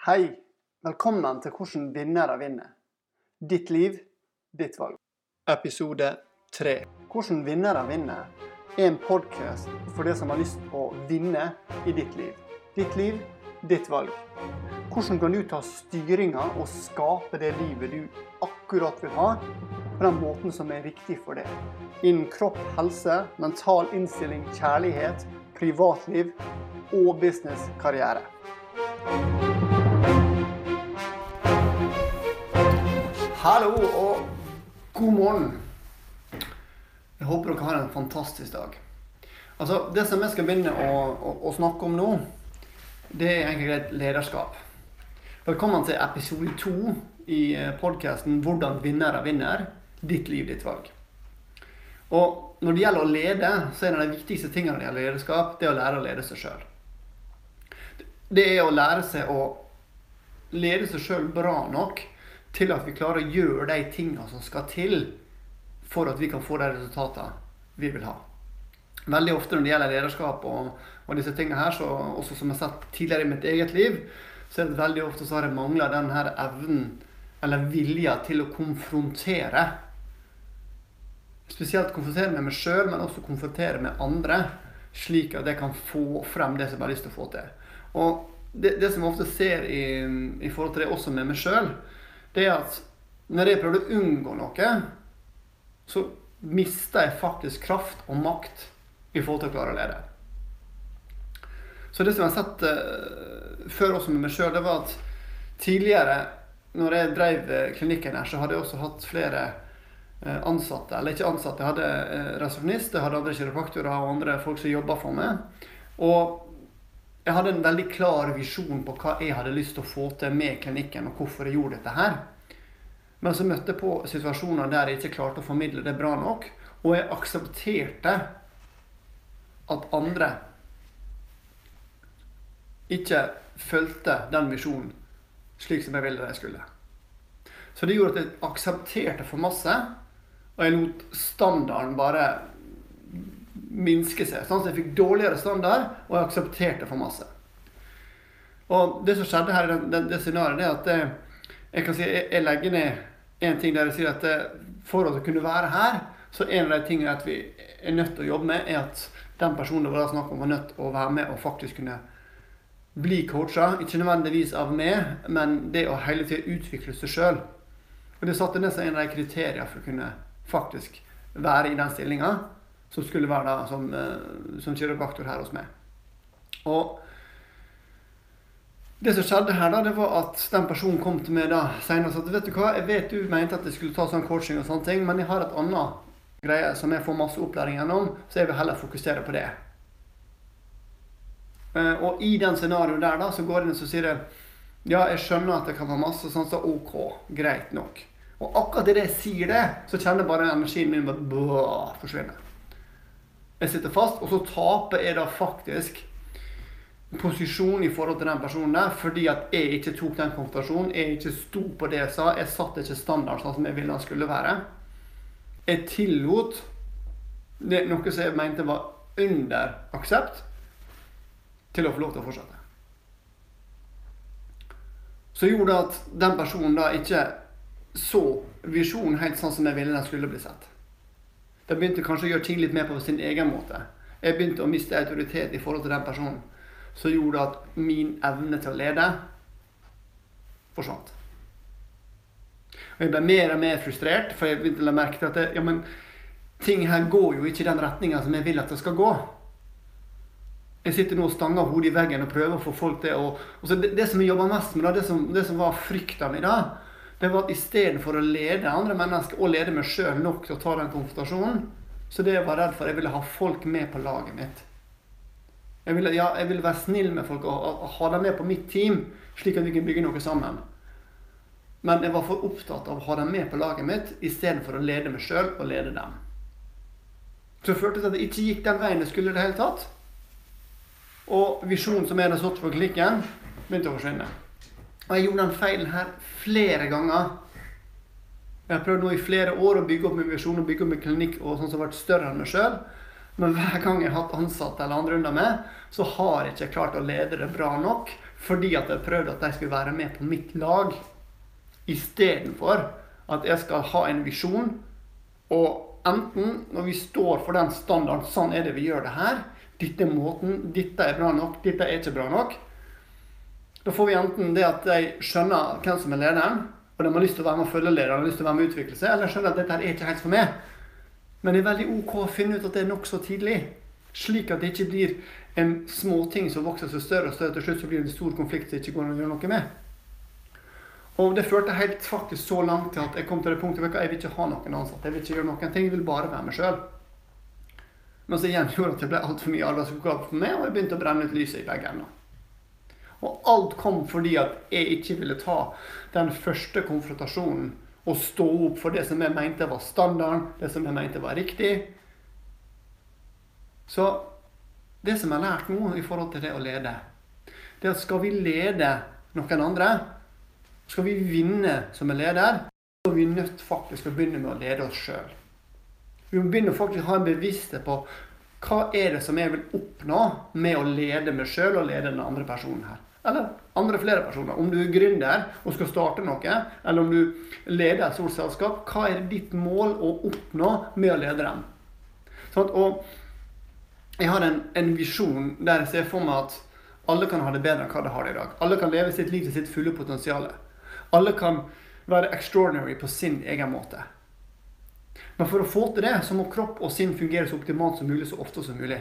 Hei! Velkommen til Hvordan vinnere vinner. Ditt liv, ditt valg. Episode 3. Hvordan vinnere vinner er en podkast for deg som har lyst til å vinne i ditt liv. Ditt liv, ditt valg. Hvordan kan du ta styringa og skape det livet du akkurat vil ha, på den måten som er riktig for deg? Innen kropp, helse, mental innstilling, kjærlighet, privatliv og business, Hallo og god morgen. Jeg håper dere har en fantastisk dag. Altså, Det som jeg skal begynne å, å, å snakke om nå, det er egentlig greit lederskap. Velkommen til episode to i podkasten 'Hvordan vinnere vinner'. Ditt liv, ditt valg. Og Når det gjelder å lede, så er en av de viktigste tingene når det gjelder lederskap, det er å lære å lede seg sjøl. Det er å lære seg å lede seg sjøl bra nok til at vi klarer å gjøre de tingene som skal til for at vi kan få de resultatene vi vil ha. Veldig ofte når det gjelder lederskap og, og disse tingene her, så, også som jeg har sett tidligere i mitt eget liv, så er det veldig ofte så har jeg mangla den her evnen eller vilja til å konfrontere. Spesielt konfrontere med meg sjøl, men også konfrontere med andre. Slik at jeg kan få frem det som jeg har lyst til å få til. Og det, det som jeg ofte ser i, i forhold til det også med meg sjøl, det er at når jeg prøvde å unngå noe, så mista jeg faktisk kraft og makt i forhold til å klare å lede. Så det som jeg har sett uh, før også med meg sjøl, det var at tidligere, når jeg drev klinikken her, så hadde jeg også hatt flere uh, ansatte. Eller ikke ansatte, jeg hadde uh, resepsjonist, jeg hadde andre kiropraktorer og andre folk som jobba for meg. Og jeg hadde en veldig klar visjon på hva jeg hadde lyst til å få til med klinikken, og hvorfor jeg gjorde dette her. Men så møtte jeg på situasjoner der jeg ikke klarte å formidle det bra nok, og jeg aksepterte at andre ikke fulgte den visjonen slik som jeg ville de skulle. Så det gjorde at jeg aksepterte for masse, og jeg lot standarden bare minske seg. Sånn at jeg fikk dårligere standard, og jeg aksepterte for masse. Og det som skjedde her i det, det scenarioet, er at jeg, jeg kan si jeg, jeg legger ned en ting der jeg sier at for å kunne være her, så en av de tingene at vi er nødt til å jobbe med, er at den personen det var snakk om, var nødt til å være med og faktisk kunne bli coacha. Ikke nødvendigvis av meg, men det å hele tida utvikle seg sjøl. Og det satte ned seg en av de kriteriene for å kunne faktisk være i den stillinga som skulle være da som, som kiropraktor her hos meg. Og det som skjedde her, da, det var at den personen kom til meg da senere og sa vet du hva, jeg vet du mente at jeg skulle ta sånn coaching, og sånne ting, men jeg har et annet greie som jeg får masse opplæring gjennom, så jeg vil heller fokusere på det. Og i den scenarioet der da, så går jeg inn og sier jeg, ja, jeg skjønner at det kan være masse sånn, så ok, greit nok. Og akkurat idet jeg sier det, så kjenner jeg bare energien min bare forsvinne. Jeg sitter fast, og så taper jeg da faktisk posisjon i forhold til den personen der, fordi at jeg ikke tok den konfrontasjonen. Jeg ikke sto på det jeg sa. Jeg satte ikke standard sånn som jeg ville den skulle være. Jeg tillot det, noe som jeg mente var under aksept, til å få lov til å fortsette. Så gjorde det at den personen da ikke så visjonen helt sånn som jeg ville den skulle bli sett. De begynte kanskje å gjøre ting litt mer på sin egen måte. Jeg begynte å miste autoritet i forhold til den personen som gjorde at min evne til å lede forsvant. Og Jeg ble mer og mer frustrert, for jeg begynte å merke at det, ja, men, ting her går jo ikke i den retninga som jeg vil at det skal gå. Jeg sitter nå og stanger hodet i veggen og prøver å få folk til å det, det, som jeg jobba mest med, da, det, som, det som var frykta mi da, det var at istedenfor å lede andre mennesker og lede meg sjøl nok til å ta den konfrontasjonen, så det jeg var redd for, jeg ville ha folk med på laget mitt. Jeg ville, ja, jeg ville være snill med folk og, og, ha dem med på mitt team, slik at vi kunne bygge noe sammen. Men jeg var for opptatt av å ha dem med på laget mitt istedenfor å lede meg sjøl og lede dem. Så jeg følte at det ikke gikk den veien jeg skulle i det hele tatt. Og visjonen som jeg hadde satt på klikken, begynte å forsvinne. Og jeg gjorde den feilen her flere ganger. Jeg har prøvd nå i flere år å bygge opp min visjon og bygge opp min klinikk og sånn som har vært større enn meg sjøl. Men hver gang jeg har hatt ansatte eller andre under meg, så har jeg ikke klart å lede det bra nok. fordi at jeg prøvde at de skulle være med på mitt lag, istedenfor at jeg skal ha en visjon. Og enten når vi står for den standarden, sånn er det vi gjør det her, dette er måten, dette er bra nok, dette er ikke bra nok. Da får vi enten det at de skjønner hvem som er lederen, og de har lyst til å være med og følge lederen, og lyst til å være med og utvikle seg, eller skjønner at dette er ikke helt for meg. Men det er veldig OK å finne ut at det er nokså tidlig. Slik at det ikke blir en småting som vokser seg større og større. Til slutt så blir det en stor konflikt som ikke går an å gjøre noe med. Og det førte helt faktisk så langt til at jeg kom til det punktet at jeg vil ikke ha noen ansatte. Jeg vil ikke gjøre noen ting, jeg vil bare være meg sjøl. Men så igjen gjorde at det ble altfor mye arbeidsoppgaver for meg, og jeg begynte å brenne ut lyset i begge ender. Og alt kom fordi at jeg ikke ville ta den første konfrontasjonen og stå opp for det som jeg mente var standarden, det som jeg mente var riktig. Så det som jeg har lært nå i forhold til det å lede, det er at skal vi lede noen andre, skal vi vinne som en leder, så er vi nødt faktisk å begynne med å lede oss sjøl. Vi må begynne å faktisk ha en bevissthet på hva er det som jeg vil oppnå med å lede meg sjøl og lede den andre personen her. Eller andre flere personer. Om du er gründer og skal starte noe, eller om du leder et stort selskap, hva er ditt mål å oppnå med å lede dem? Sånn, og jeg har en, en visjon der jeg ser for meg at alle kan ha det bedre enn hva de har det i dag. Alle kan leve sitt liv til sitt fulle potensial. Alle kan være extraordinary på sin egen måte. Men for å få til det, så må kropp og sinn fungere så optimalt som mulig så ofte som mulig.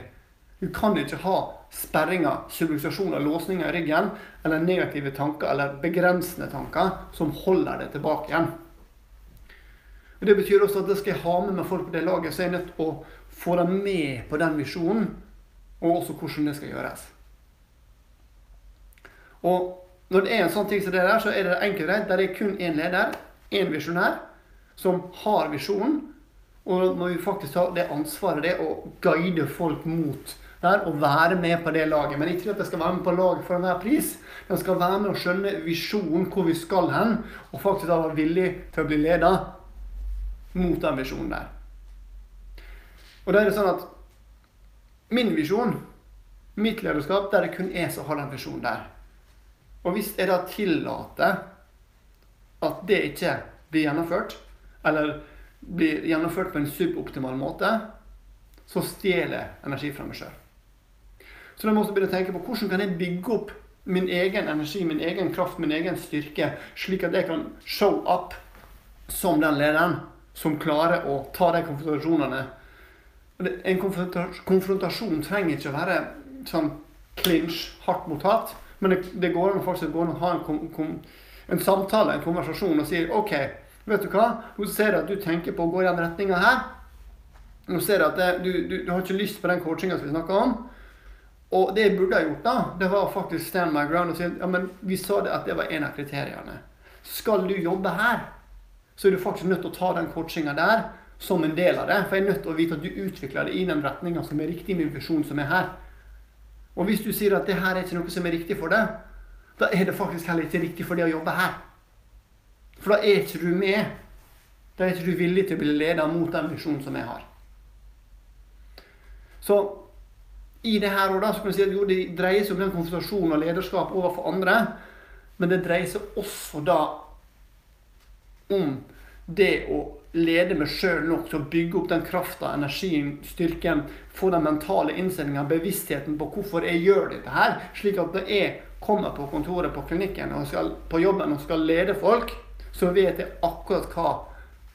Du kan ikke ha sperringer, subluksasjoner, låsninger i ryggen eller negative tanker eller begrensende tanker som holder deg tilbake igjen. Og Det betyr også at det skal jeg ha med meg folk på det laget, så jeg er nødt til å få dem med på den visjonen, og også hvordan det skal gjøres. Og når det er en sånn ting som det der, så er det enkelt greit. Der er kun én leder, én visjonær, som har visjonen. Og må vi faktisk ta det ansvaret det å guide folk mot der og være med på det laget. Men ikke at jeg skal være med på laget for enhver pris. Jeg skal være med og skjønne visjonen, hvor vi skal hen, og faktisk være villig til å bli leda mot den visjonen der. Og da er det sånn at min visjon, mitt lederskap, der det kun er som har den visjonen der. Og hvis jeg da tillater at det ikke blir gjennomført, eller blir gjennomført på en suboptimal måte, så stjeler jeg energi fra meg sjøl. Så da må jeg begynne å tenke på hvordan kan jeg bygge opp min egen energi, min egen kraft, min egen styrke, slik at jeg kan show up som den lederen som klarer å ta de konfrontasjonene. En konfrontasjon trenger ikke å være sånn clinch, hardt mot hardt, men det, det går an faktisk går an å ha en, kom, kom, en, samtale, en konversasjon, og sier OK, vet du hva, nå ser jeg at du tenker på å gå i den retninga her. Nå ser jeg at det, du, du, du, har ikke lyst på den coachinga som vi snakka om. Og det jeg burde ha gjort, da, det var faktisk stand my ground og si ja, men vi sa det at det var en av kriteriene. Skal du jobbe her, så er du faktisk nødt til å ta den coachinga der som en del av det. For jeg er nødt til å vite at du utvikler det i den retninga som er riktig med visjonen som er her. Og hvis du sier at det her er ikke noe som er riktig for deg, da er det faktisk heller ikke riktig for deg å jobbe her. For da er ikke du med. Da er ikke du villig til å bli leder mot den visjonen som jeg har. Så i det her og da så kan du si at jo, det dreier seg om den konfrontasjonen og lederskap overfor andre. Men det dreier seg også da om det å lede meg sjøl nok til å bygge opp den krafta, energien, styrken, få den mentale innstillinga, bevisstheten på hvorfor jeg gjør dette her. Slik at når jeg kommer på kontoret på klinikken og skal på jobben og skal lede folk, så vet jeg akkurat hva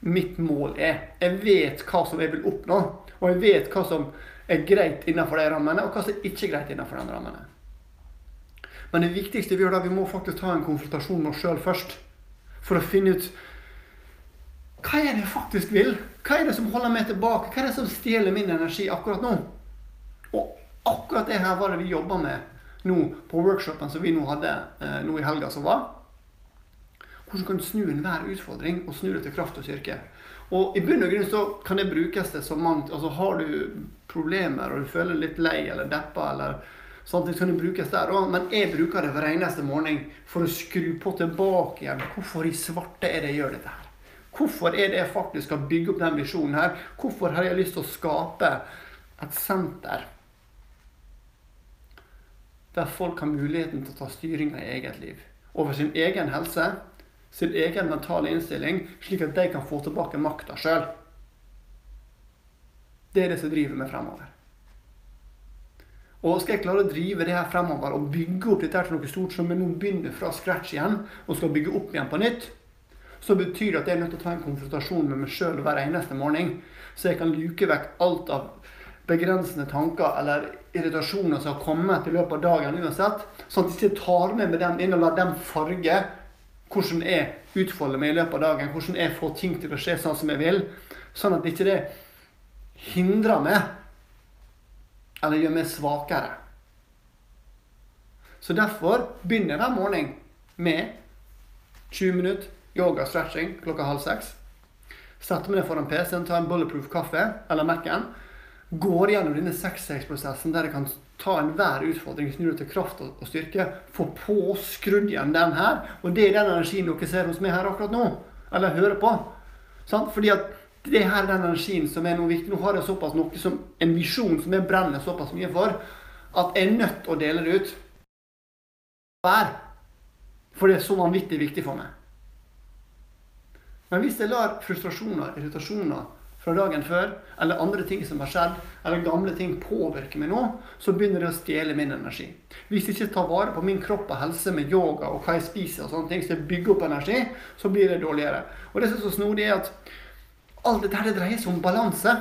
mitt mål er. Jeg vet hva som jeg vil oppnå, og jeg vet hva som er greit innenfor de rammene, og hva som ikke er greit innenfor de rammene. Men det viktigste vi gjør da, vi må faktisk ta en konfrontasjon med oss sjøl først. For å finne ut hva er det jeg faktisk vil? Hva er det som holder meg tilbake? Hva er det som stjeler min energi akkurat nå? Og akkurat det her var det vi jobba med nå på workshopen som vi nå hadde eh, nå i helga som var. Hvordan kan du snu enhver utfordring og snu det til kraft og styrke? Og i bunn og grunn så kan det brukes det så mangt. Altså har du problemer og du føler litt lei eller deppa eller sånt, så kan det brukes der òg. Men jeg bruker det hver eneste morgen for å skru på tilbake igjen. Hvorfor i svarte er det jeg gjør dette her? Hvorfor er det jeg faktisk skal bygge opp den visjonen her? Hvorfor har jeg lyst til å skape et senter der folk har muligheten til å ta styringa i eget liv. Over sin egen helse, sin egen mentale innstilling, slik at de kan få tilbake makta sjøl. Det er det som driver meg fremover. Og skal jeg klare å drive det her fremover og bygge opp dette til noe stort som vi nå begynner fra scratch igjen, og skal bygge opp igjen på nytt, så betyr det at jeg er nødt til å ta en konfrontasjon med meg sjøl hver eneste morgen, så jeg kan luke vekk alt av begrensende tanker eller irritasjoner som har kommet i løpet av dagen uansett, sånn at jeg ikke tar med meg dem inn og lar dem farge hvordan jeg utfolder meg i løpet av dagen, hvordan jeg får ting til å skje sånn som jeg vil, sånn at ikke det hindrer meg eller gjør meg svakere. Så derfor begynner jeg hver morgen med 20 minutter yoga stretching klokka halv seks. Setter meg ned foran PC-en, tar en bulletproof kaffe eller Mac-en. Går gjennom denne seksstegsprosessen der jeg kan ta enhver utfordring, snu det til kraft og styrke. Få på, skrudd igjen den her. Og det er den energien dere ser hos meg her akkurat nå. Eller hører på. Sant? Fordi at det her er den energien som er noe viktig. Nå har jeg såpass noe som en visjon som jeg brenner såpass mye for, at jeg er nødt til å dele det ut. For det er så vanvittig viktig for meg. Men hvis jeg lar frustrasjoner, irritasjoner fra dagen før, eller andre ting som har skjedd, eller gamle ting påvirker meg nå, så begynner det å stjele min energi. Hvis jeg ikke tar vare på min kropp og helse med yoga og hva jeg spiser, og sånne ting, så jeg bygger opp energi, så blir det dårligere. Og det som er så snodig, er at alt dette det dreier seg om balanse.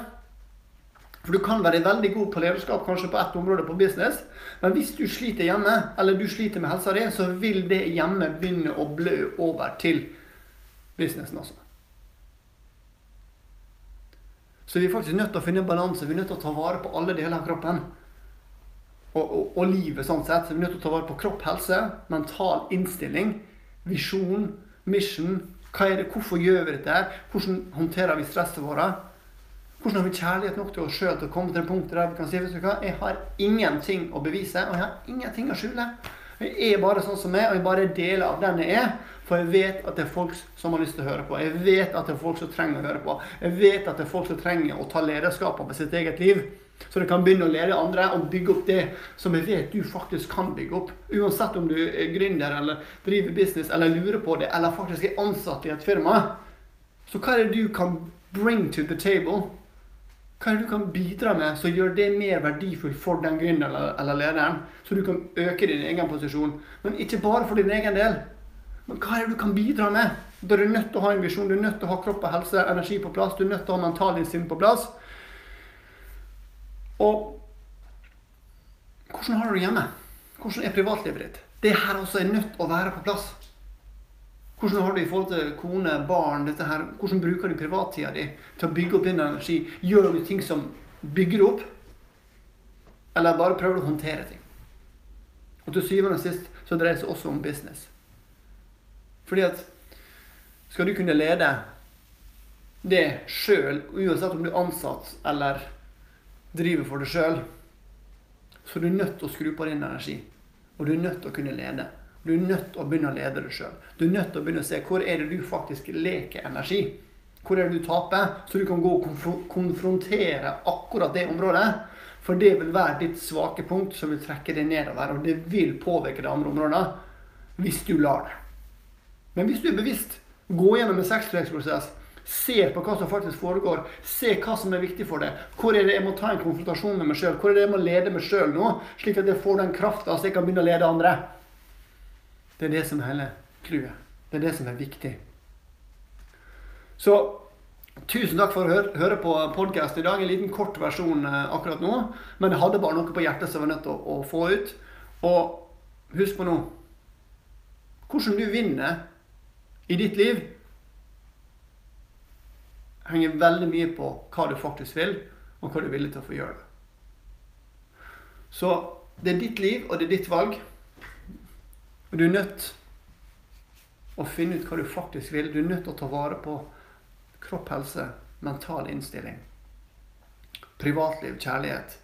For du kan være veldig god på lederskap kanskje på ett område på business, men hvis du sliter hjemme, eller du sliter med helsa di, så vil det hjemme begynne å blø over til businessen også. Så vi er faktisk nødt til å finne en balanse. Vi er nødt til å ta vare på alle deler av kroppen. Og, og, og livet sånn sett. Så vi er nødt til å ta vare på kropp, helse, mental innstilling, visjon, mission. Hva er det, hvorfor gjør vi dette? Hvordan håndterer vi stresset vårt? Hvordan har vi kjærlighet nok til oss sjøl til å komme til det punktet der vi kan si vet du hva, jeg har ingenting å bevise, og jeg har ingenting å skjule. Jeg er bare sånn som jeg, og jeg bare er deler av den jeg er. For jeg vet at det er folk som har lyst til å høre på. Jeg vet at det er folk som trenger å høre på. Jeg vet at det er folk som trenger å ta lederskap over sitt eget liv. Så du kan begynne å lede andre og bygge opp det som jeg vet du faktisk kan bygge opp. Uansett om du er gründer eller driver business eller lurer på det, eller faktisk er ansatt i et firma. Så hva er det du kan bring to the table? Hva er det du kan bidra med som gjør det mer verdifullt for den gründeren eller, eller lederen? Så du kan øke din egen posisjon. Men ikke bare for din egen del. Men hva er det du kan bidra med? Da er du nødt til å ha en visjon, du er nødt til å ha kropp og helse, energi på plass, du er nødt til å ha mental mentalinnstilling på plass. Og hvordan har du det hjemme? Hvordan er privatlivet ditt? Det her også er nødt til å være på plass. Hvordan har du i forhold til kone, barn, dette her? Hvordan bruker du privattida di til å bygge opp din energi? Gjør du ting som bygger opp? Eller bare prøver du å håndtere ting? Og til syvende og sist så dreier det seg også om business. Fordi at skal du kunne lede det sjøl, uansett om du er ansatt eller driver for deg sjøl, så er du nødt til å skru på din energi. Og du er nødt til å kunne lede. Du er nødt til å begynne å lede deg sjøl. Du er nødt til å begynne å se hvor er det du faktisk leker energi. Hvor er det du taper? Så du kan gå og konfrontere akkurat det området. For det vil være ditt svake punkt som vil trekke deg nedover. Og det vil påvirke de andre områdene hvis du lar det. Men hvis du er bevisst, gå gjennom en sextreksprosess, ser på hva som faktisk foregår, se hva som er viktig for deg. Hvor er det jeg må ta en konfrontasjon med meg sjøl? Hvor er det jeg må lede meg sjøl nå, slik at jeg får den krafta så jeg kan begynne å lede andre? Det er det som er hele clouet. Det er det som er viktig. Så tusen takk for å høre, høre på podkast i dag. En liten kort versjon eh, akkurat nå. Men jeg hadde bare noe på hjertet som jeg var nødt til å, å få ut. Og husk på nå hvordan du vinner i ditt liv henger veldig mye på hva du faktisk vil, og hva du er villig til å få gjøre. Så det er ditt liv, og det er ditt valg. Og du er nødt å finne ut hva du faktisk vil. Du er nødt til å ta vare på kropp, helse, mental innstilling, privatliv, kjærlighet.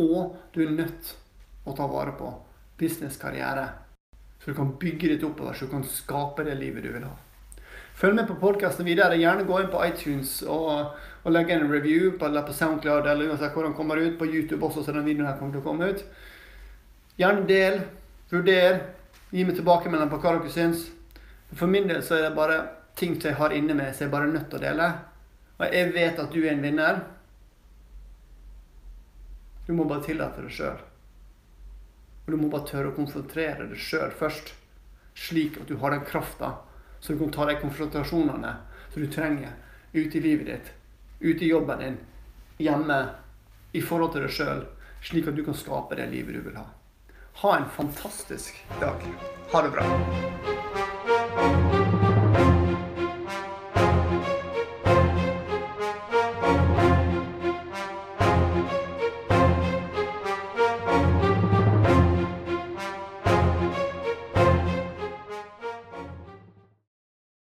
Og du er nødt å ta vare på business, karriere. Så du kan bygge ditt oppover, så du kan skape det livet du vil ha. Følg med på podkasten videre. Gjerne gå inn på iTunes og, og legge en review på, eller på SoundCloud eller uansett hvor den kommer ut. På YouTube også, så den videoen her kommer til å komme ut. Gjerne del. Vurder. Gi meg tilbakemelding på hva dere syns. For min del så er det bare ting som jeg har inne med, som jeg bare er nødt til å dele. Og jeg vet at du er en vinner. Du må bare tillate deg sjøl. Og du må bare tørre å konfrontere deg sjøl først. Slik at du har den krafta, så du kan ta de konfrontasjonene som du trenger ute i livet ditt, ute i jobben din, hjemme, i forhold til deg sjøl, slik at du kan skape det livet du vil ha. Ha en fantastisk dag. Ha det bra.